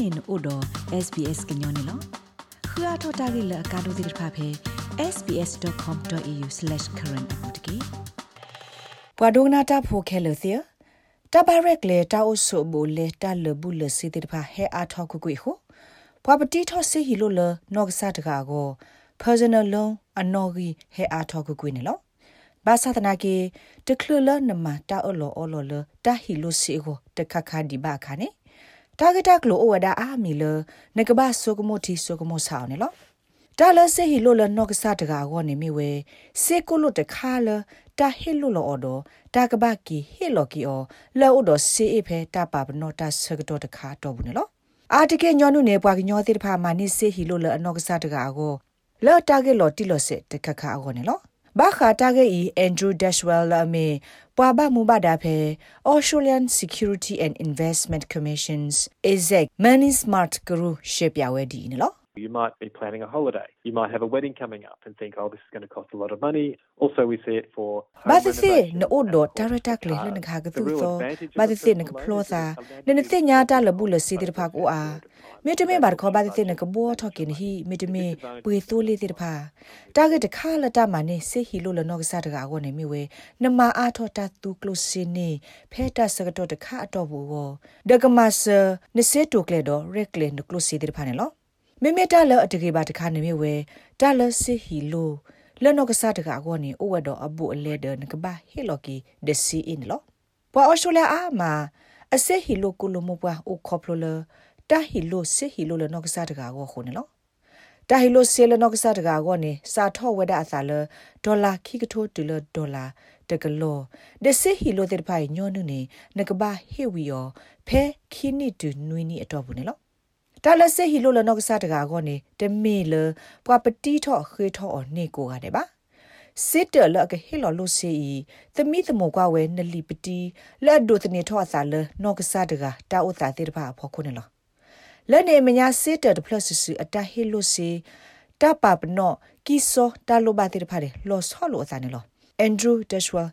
နေနို့တော့ SBS ကညောနေလောခရထတာဂိလကာဒိုဒိဖာဖေ sbs.com.au/current အပူတကေဘွာဒိုနာတာဖိုခဲလစီတဘရက်လေတာအိုဆိုဘိုလေတာလဘူးလစီတိဖာဟဲအားထောက်ကွေဟိုဘွာပတိထောစီဟီလိုလနော့ကစားတကာကို personal loan အနော်ကြီးဟဲအားထောက်ကွေနေလောဘာသာတနာကေတကလလနမတာအလောအလောလတာဟီလိုစီကိုတခခါဒီဘာခါနေ တာဂက်တာကလိုအဝဒါအာမီလနကဘာဆိုကမိုတီဆိုကမိုဆောင်းနေလောတာလဆေဟီလိုလနော့ကစားတကာကိုနေမီဝဲစေကိုလိုတခါလတာဟီလိုလောအော်ဒတာကဘာကီဟီလိုကီအောလောအော်ဒစေအဖဲတာပါဘနောတာဆကတော့တခါတော့ဘူးနေလောအာတကေညောနုနေပွားကညောတိတဖာမာနိစေဟီလိုလအနော့ကစားတကာကိုလောတာဂက်လောတီလောစစ်တခခါအောနေလော ဘာခါတာဂေအီအန်ဒရူးဒက်ရှ်ဝဲလာမေပွာဘမူဘဒါဖေ Australian Security and Investment Commission's ESEC Money Smart Guru ရှေ့ပြဝဲဒီနော် You might be planning a holiday. You might have a wedding coming up and think, oh, this is going to cost a lot of money. Also, we see it for. Ba the se no odo tarata kle le na ga tu so. Ba the se na ka plo sa. Ne ne te nya ta le bu le si dir pha ko a. Me te me ba ko ba the se na ka bo tho kin hi me te me pwe so le dir pha. Ta ge de kha la ta ma ne se hi lo le no ka sa ta ga go ne mi we. Na ma a tho ta tu klo si ni. Phe ta sa ga to de kha ato bu go. De ka ma se ne se to kle do re kle no klo si dir pha ne lo. မေမေတာလအတကေပါတခါနေမြဝဲတာလစီဟီလိုလောနောကစားတကအကောနေအိုဝဒအဘူအလဲဒနကဘာဟီလိုကီဒစီအင်းလောပွာအော်စတြေးလျအာမာအစေဟီလိုကုလမပွာအိုခေါပလိုလ တာဟီလိုစေဟီလိုလနောကစားတကကောခုန်လောတာဟီလိုဆေလနောကစားတကကောနေစာထောဝဒအစာလဒေါ်လာခိကထိုတူလဒေါ်လာတကလောဒစေဟီလိုတဲ့ဖိုင်ညောနုနေနကဘာဟေဝီယောဖဲခိနီတူနွီနီအတော့ဘူးနေလောတာလဆေဟီလိုလနောက်ကစားတကာကောနေတမေလပွာပတိထော့ခေထော့အော်နေကိုရတယ်ပါစစ်တလကဟီလောလိုစီသမီးသမောကွာဝဲနလီပတီလက်ဒိုတနေထော့ဆာလနောက်ကစားတကာတာဥတာတေတပါဖောခုနေလော လက်နေမညာစစ်တပလတ်ဆူအတဟီလိုစီတပပနောကီဆိုတာလိုဘာတေတပါလေလောဆောလိုအစနေလောအန်ဒရူးဒက်ရှ်ဝါ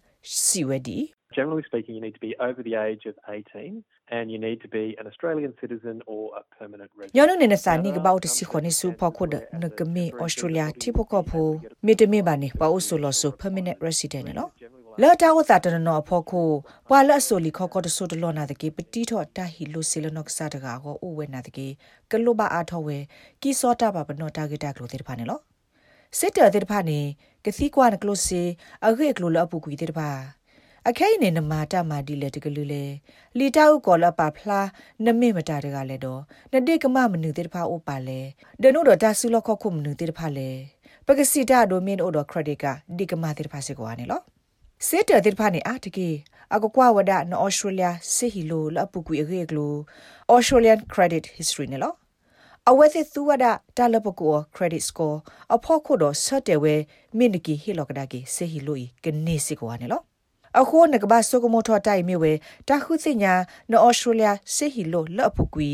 စီဝဒီ Generally speaking, you need to be over the age of 18 and you need to be an Australian citizen or a permanent resident. Yono ne na sani ga bawo si khone su pho kho de na kame Australia ti pho ko pho me te me ba ne ba o so lo so permanent resident no. လာတာဝတာတနောဖောခုပွာလက်ဆိုလီခောကောတဆိုတလောနာတကေပတိထောတာဟီလိုစီလနော့ကစားတကာကိုအိုဝဲနာတကေကလုဘအားထောဝဲကီစောတာပါဘနောတာဂီတာကလိုတဲ့ဖာနေလောစစ်တဲ့တဲ့ဖာနေကစီကွာနကလိုစီအခေကလိုလအပူကွီတဲ့ဖာအခဲနေနမာတမာဒီလေတကလူလေလီတာဥကောလပါဖလားနမေမတာတကလည်းတော့နတိကမမနုတေတဖာဥပါလေဒနုတော့တဆူလခခုမနုတေတဖာလေပကစီတာဒိုမင်းအိုတော့ခရက်ဒစ်ကဒီကမတေတဖာစေကွာနေလော စစ်တဲ့တေတဖာနေအာတကေအကကွာဝဒနော်ဩစတြေးလျစီဟီလိုလပုကွေရေကလို Australian credit history နေလောအဝဲစစ်သူဝဒတာလပကော credit score အဖို့ခုတော့ဆက်တယ်ဝဲမင်းနကီဟီလောကဒါကေစေဟီလိုဤကနေစစ်ကွာနေလောအခုနကဘာဆုကမထတိုင်မြဝဲတခုစညာနော်ဩစတြေးလျစေဟီလိုလော့ဖူကွီ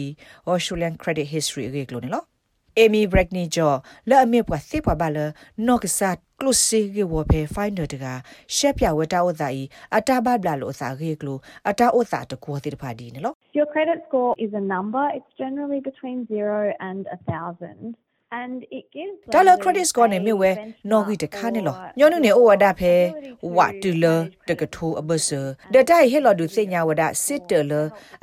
Australian credit history ရေကလို့နော် Amy sa close she Your credit score is a number. It's generally between 0 and a 1000 dollar credit score နေမြဝဲနော်ဂီတခါနေလောညောနုနေဩဝဒဖဲဝတူလတကထိုးအဘဆဒတိုင်ဟဲလော်ဒူစညာဝဒစစ်တလ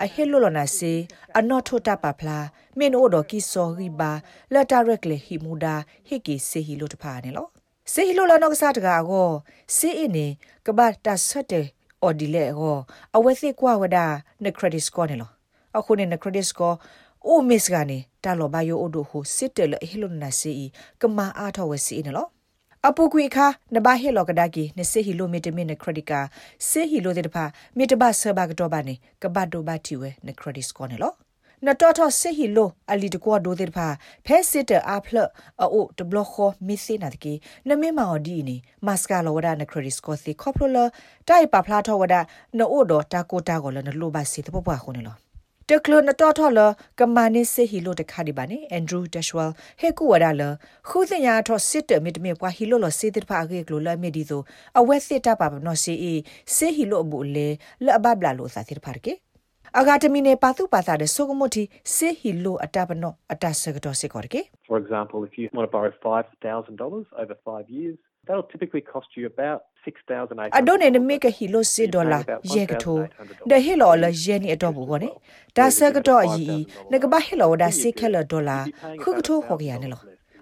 အဟဲလော်လနာစီအနော့ထိုတာပါဖလာမင်းဩဒကီစောဂီဘာလတာရက်လေဟီမူဒါဟီကီစေဟီလိုတဖာနေလောစေဟီလိုလာနော့ကစားတကာကိုစေအင်းနေကဘာတာဆက်တဲ့အော်ဒီလေဟောအဝဲစစ်ကွာဝဒနခရက်ဒစ်စကောနေလောအခုနေနခရက်ဒစ်စကောအိုမစ်ကနေ တာလောဘယိုအိုဒိုဟိုစစ်တယ်လဟီလွန်နာစီကမာအားထောဝစီနော်အပုကွေခါနဘဟေလောကဒါကီနစေဟီလိုမီတမီနခရဒစ်ကာစေဟီလိုတဲ့တဖာမီတဘဆဘကတော့ပါနေကဘတ်ဒိုဘတီဝဲနခရဒစ်စကောနေလောနတော်တော်စေဟီလိုအလီတကွာဒိုတဲ့ဖာဖဲစစ်တအာဖလအိုတဘလခောမီစေနာတကီနမေမော်ဒီနီမတ်စကာလောဝဒနခရဒစ်စကောစီခေါပလိုလာတိုင်ပါဖလာထောဝဒနိုဒတာကိုတာကိုလနလိုပါစီတပပွားခုနေလော တကလနတော်ထော်လကမနိစေဟီလိုတခါဒီပါနေအန်ဒရူးဒက်ရှ်ဝဲလ်ဟေကူဝဒါလခုစညာထော်စစ်တမီတမီပွားဟီလိုလစေတဖာအကေကလိုလမီဒီဆိုအဝဲစစ်တပါပနော်စီအီစေဟီလိုအဘူလေလအဘဘလာလိုစာစစ်ဖာကေ အဂါတမီနေပါသူပါသာတဲ့ဆိုကမတီစေဟီလိုအတပနောအတဆကတော့စေကောရကေ For example if you want to borrow $5000 over 5 years that'll typically cost you about 6800အဒိုနေနမေကဟီလိုစေဒေါ်လာယေကထိုဒဟီလိုလယေနီအတော့ဘူးကောနေဒါဆကတော့အီနကဘဟီလိုဒါစေခဲလဒေါ်လာခုကထိုဟောကရနေလော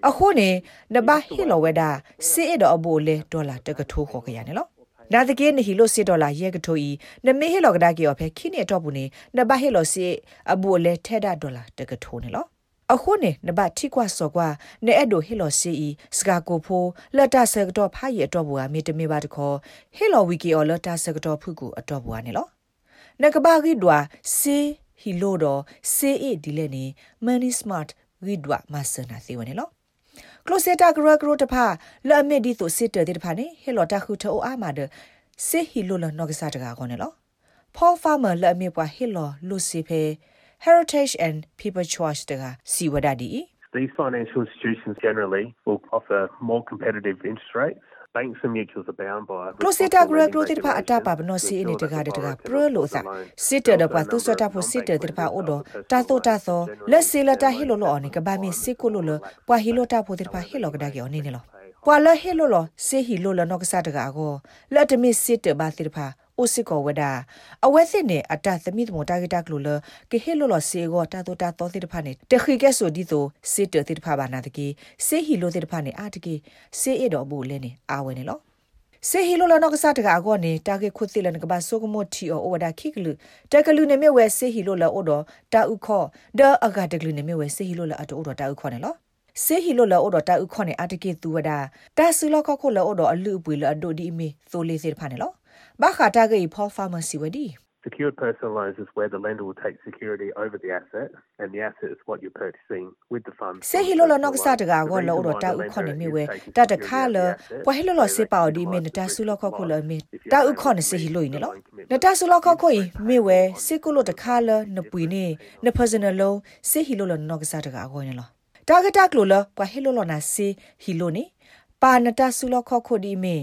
အခုနေနဘဟီလိုဝဒါစေအတော့အဘိုလေဒေါ်လာတကထိုဟောကရနေလော နာတကင်းဟီလိုစီဒေါ်လာရဲကထိုဤနမေဟီလောကဒါကီယောဖဲခိနေတော့ဘူးနေနဘဟီလိုစီအဘူလေထဲဒါဒေါ်လာတကထိုနေလောအခုနေနဘထိကွာစောကွာနေအဲ့ဒိုဟီလိုစီဤစကာကိုဖိုလက်တာဆကတော့ဖားရတော့ဘူးအမေတမေပါတခေါ်ဟီလိုဝီကီအော်လက်တာဆကတော့ဖုကူအတော့ဘူးကနေလောနကဘာဂီဒွာစီဟီလိုတော့စေအဒီလေနေမန်နီစမတ်ဂီဒွာမဆနာသေးဝင်လော ကလိုစတာဂရဂရတဖာလာမီဒီတိုစစ်တဲ့တဖာနေဟေလော်တာခုတိုအာမာဒစေဟီလိုလနော့ကစားတကာကောနေလော Paul Farmer လာမီပွားဟေလော်လူစီဖေ Heritage and People Choice တကာစီဝဒဒီ These financial institutions generally will offer more competitive interest rates banks and mutuals are bound by Closeta gra gro tir pa ata pa bno si ni daga de daga pro lo sa sit de pa tu so ta pho sit de tir pa o do ta to ta so let se la ta hi lo lo ni ka ba mi si ko lo lo pa hi lo ta pho tir pa hi lo ga da ge ni ni lo ပွာလဟေလိုလစေဟီလိုလနော့ကစားတကာကိုလက်တမစ်စစ်တဘာတိဖာ အိုစစ်ကောဝဒအဝဲစစ်နေအတသမီတမတာဂက်တာကလိုလကေဟေလိုလစေကိုတာတိုတာတောတိဖာနေတခိကဲဆိုဒီတိုစစ်တတိဖာဘာနာတကေစေဟီလိုတိဖာနေအာတကေစေအတော်ဘူးလဲနေအာဝဲနေလောစေဟီလိုလနော့ကစားတကာကိုနေတာဂက်ခုတိလနကဘာဆိုကမိုတီအိုဝဒါခိကလူတကလူနေမြဝဲစေဟီလိုလအိုတော်တာဥခောဒါအဂါတကလူနေမြဝဲစေဟီလိုလအတော်တာဥခောနေလောစေဟီလိုလောအော်တာဥခွန်နေအတကေသူဝဒတာဆူလောခခုလောအော်အလူပွေလောအဒိုဒီမီသိုလေးစေဖာနေလော ဘာခတာကေဖောဖာမစီဝဒီ Secured personal loans is where the lender will take security over the asset, and the asset is what you're purchasing with the funds. Se hilo lo nok sa daga go lo ro ta u khon ne mi we ta ta kha lo pwa hilo lo se pa di mi ta su lo kho khu lo mi ta u khon ne se hilo ni lo na ta su lo kho khu yi mi we se ku lo ta kha lo na pui ni na personal lo se hilo lo nok sa daga go ni lo တာဂတာကလိုလပဟီလိုလနာစီဟီလိုနီပါနတာဆူလခခုဒီမေ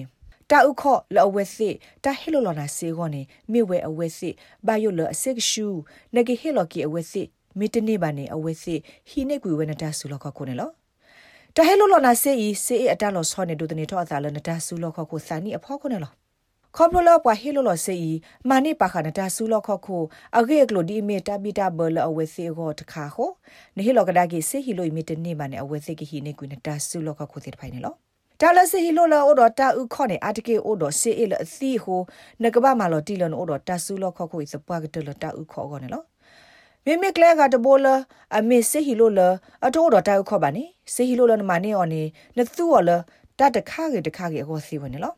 တာဥခောလောဝဲစီတာဟီလိုလနာစီဂောနေမိဝဲအဝဲစီဘာယိုလအစစ်ရှူနဂီဟီလိုကီအဝဲစီမီတနေပါနေအဝဲစီဟီနေကွေဝဲနတာဆူလခခုနေလောတာဟီလိုလနာစီစီအတလောဆောနေဒုတနေထောအသာလနတာဆူလခခုစာနီအဖောခုနေလောခေါပလလပွားဟီလိုလဆေးမာနိပါခနတာဆူလခခုအဂေကလိုဒီမီတာဘီတာဘလအဝဲစေကိုတခါခိုနေဟီလောကဒါကီဆေဟီလိုမီတနေမနဲ့အဝဲစေကဟီနေကွနတာဆူလခခုတိဖိုင်နေလော တာလစီဟီလိုလာအိုဒတာဥခေါနေအတကေအိုဒဆေအလအသီဟိုနကဘာမာလောတီလန်အိုဒတာဆူလခခုစပွားကတလတာဥခေါကောနေလောမေမေကလဲကတဘောလအမေဆေဟီလိုလာအတိုးဒတာဥခေါပါနေဆေဟီလိုလနမနေအော်နေနသူော်လတတခါကေတခါကေအခေါ်စီဝင်နေလော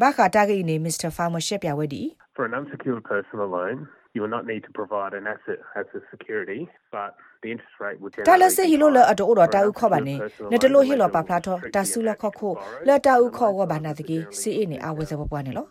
ဘာခတာကိနေ Mr. Farmer ရှက်ပြဝဲဒီ For an unsecured personal loan you will not need to provide an asset as a security but the interest rate would generally တာလဆဟီလိုလအတိုးတော်တာဥခေါ်ပါနေနတလိုဟီလိုပါဖလာတော့တာဆူလခခုလတာဥခေါ်ဝဘာနာတကြီးစီအင်းနေအဝဲစပပွားနေလို့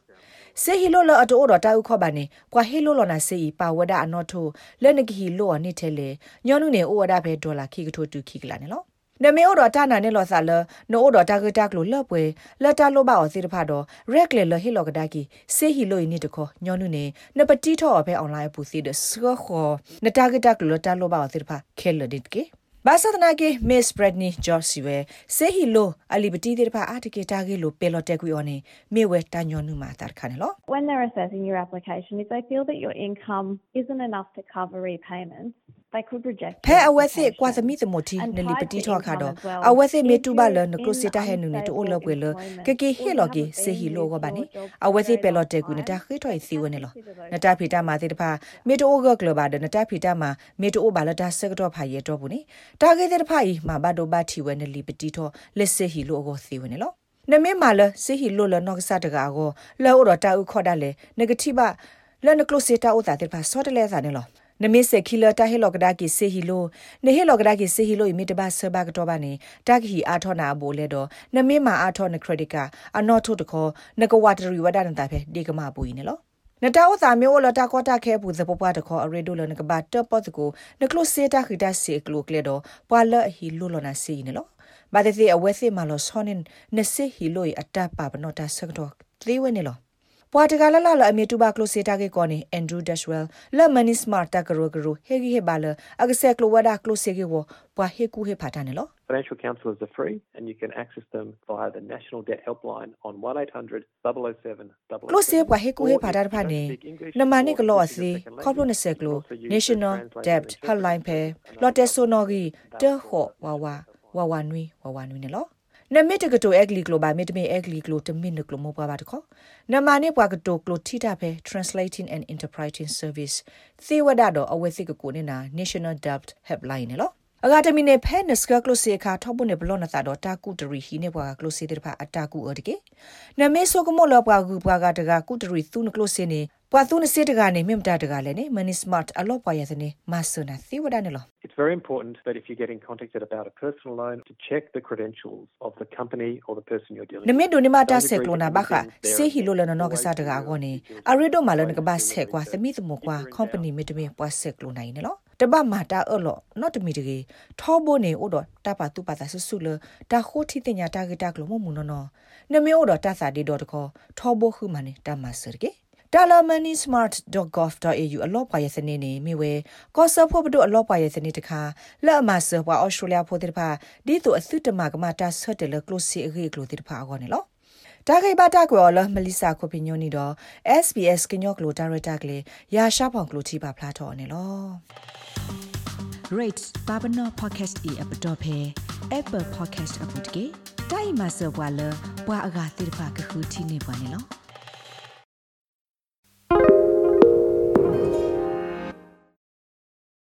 စေဟီလိုလအတိုးတော်တာဥခေါ်ပါနေကွာဟီလိုလနာစေဟီပါဝဒအနောထိုလက်နကဟီလိုအနိထဲလေညောနုနေဩဝဒဘဲဒေါ်လာခိကထိုတူခိကလာနေလို့ နမေဩတော်တာနာနဲ့လောဆာလနိုဩတော်တာကတာကလိုလပွဲလတာလိုပါအောင်စီတဖတော့ရက်လေလဟီလောကဒါကီစေဟီလိုနီတခေါညောနုနေနပတိထောဖဲအွန်လိုင်းပူစီဒစခေါနတာကတာကလိုတာလိုပါအောင်စီတဖခဲလဒစ်ကေဘာသာနာကေမစ်ဘရက်နီဂျော့စီဝဲစေဟီလိုအလီဘတီတဲ့ဖာအာတကေတာကေလိုပေလော်တက်ကွီအော်နေမေဝဲတာညောနုမာတာခါနေလော When they're assessing your application if they feel that your income isn't enough to cover repayments they could reject ဖဲအဝဲစစ်ကွာသမီသမတီနလီပတိထောခါတော့အဝဲစစ်မေတူပါလနကလစတာဟဲနုနေတိုလောကွေလကကေဟေလော်ကေစေဟီလောကဘာနေအဝဲစစ်ပဲလော်တက်ကူနတာခိထွိုင်စီဝနေလောနတာဖီတာမာတိတဖာမေတိုဂကလဘာဒနတာဖီတာမာမေတိုဘာလတာဆက်တော့ဖာရဲတော့ဘူးနေတာကေတဲ့တဖာဤမှာဘဒိုဘာတီဝဲနလီပတိထောလက်စေဟီလောကိုစီဝနေလောနမေမာလစေဟီလိုလနော့ကစားတကာကိုလောရတာဥခေါ်ဒါလေနဂတိဘလနကလစတာဥတာတဲ့ဖာစောတလဲစားနေလော နမစ်စခီလတာဟေလောကဒါကီစေဟီလိုနေဟေလောကဒါကီစေဟီလိုမိတဘဆဘကတော့ပါနေတာကီအာထောနာဘိုလေတော့နမစ်မာအာထောနခရဒစ်ကအနော့ထုတ်တခေါ်နကဝတရီဝဒနတာဖဲဒီကမပူ yi နေလောနတာဝသာမျိုးလတာကောတာခဲပူဇပပတခေါ်အရေဒိုလနကဘတ်တပတ်ကိုနကလုစေတာခိတာစေကလုကလေတော့ပွာလဟီလိုလနာစီနေလောဘာတဲ့အဝဲစီမာလောဆောနင်နစေဟီလိုအတပါပနောတာဆက်တော့သီဝဲနေလော ပွာတကလလလအမီတူဘာကလိုစီတာကေကောနေအန်ဒရူးဒက်ဝဲလလမနီစမတ်တာကရိုကရိုဟေဂီဟေဘာလအကဆက်ကလိုဝဒါကလိုစီကေဝပွာဟေကူဟေဖာတာနေလော Financial counsellors are free and you can access them via the National Debt Helpline on 1800 007 007 Close kwa he ku he phada pha ne namani klo asli khoplo ne se klo National Debt Helpline phe lotte sono gi de ho wa wa wa wa nui wa wa nui ne lo နမစ်တကတိုအက်ကလီကလိုဘာမစ်တမီအက်ကလီကလိုတမင်နကလိုမောပါပါတခေါနမနိပွားကတိုကလိုတီတာဖဲ translating and interpreting service သေဝဒတော့အဝဲစိကကိုနေနာ national debt helpline နော်အဂါတမီနေဖဲနစကကလိုစီခါထောပုန်နေဘလောနတာတော့တာကုတရီဟီနေပွားကလိုစီတဲ့ဖာအတာကုအော်တကေနမေဆိုကမောလောပွားကူပွားကတကကုတရီသူနကလိုစီနေ ပွာသူနစစ်တကနေမြင့်တာတကလည်းနေမနီစမတ်အလောပွားရစနေမဆနာသေဝဒနေလော It's very important that if you're getting contacted about a personal loan to check the credentials of the company or the person you're dealing with. နမေဒိုနီမာတာဆက်လိုနာဘခစေဟီလိုလနနောကစားတကာကောနေအရီဒိုမာလနကဘာဆက်ကွာသမီသမကွာ company မီတမီပွားဆက်လိုနိုင်နေလောတပမာတာအော်လော not မီတကြီးထောဘိုနေဥဒတပါတူပါတာဆဆူလတာခိုတီတညာတာဂတာကလိုမမူနော်နမေဥဒတာစာဒီဒေါ်တခေါထောဘိုခုမနေတာမဆရကေ talamanysmart.gov.au အလောပါရဲ့စနေနေမိဝဲကောဆဖို့ဘဒုအလောပါရဲ့စနေတခါလက်အမဆပွားအော်စတြေးလျဖို့တိတဖာဒီတူအသုတမကမတာဆွတ်တယ်လကလိုစီအဂေကလိုတိတဖာအောနေလောတာဂိဘတာကွာလမလီစာကိုပညိုနီတော့ SBS ကညော့ကလိုဒါရတာကလေးရာရှာဖောင်ကလိုတီပါဖလာတော့နေလော rate babano podcast e app dot phe apple podcast app တကေတိုင်မဆဘွာလဘွာအဂါတိဖာကခုတီနေပါနေလော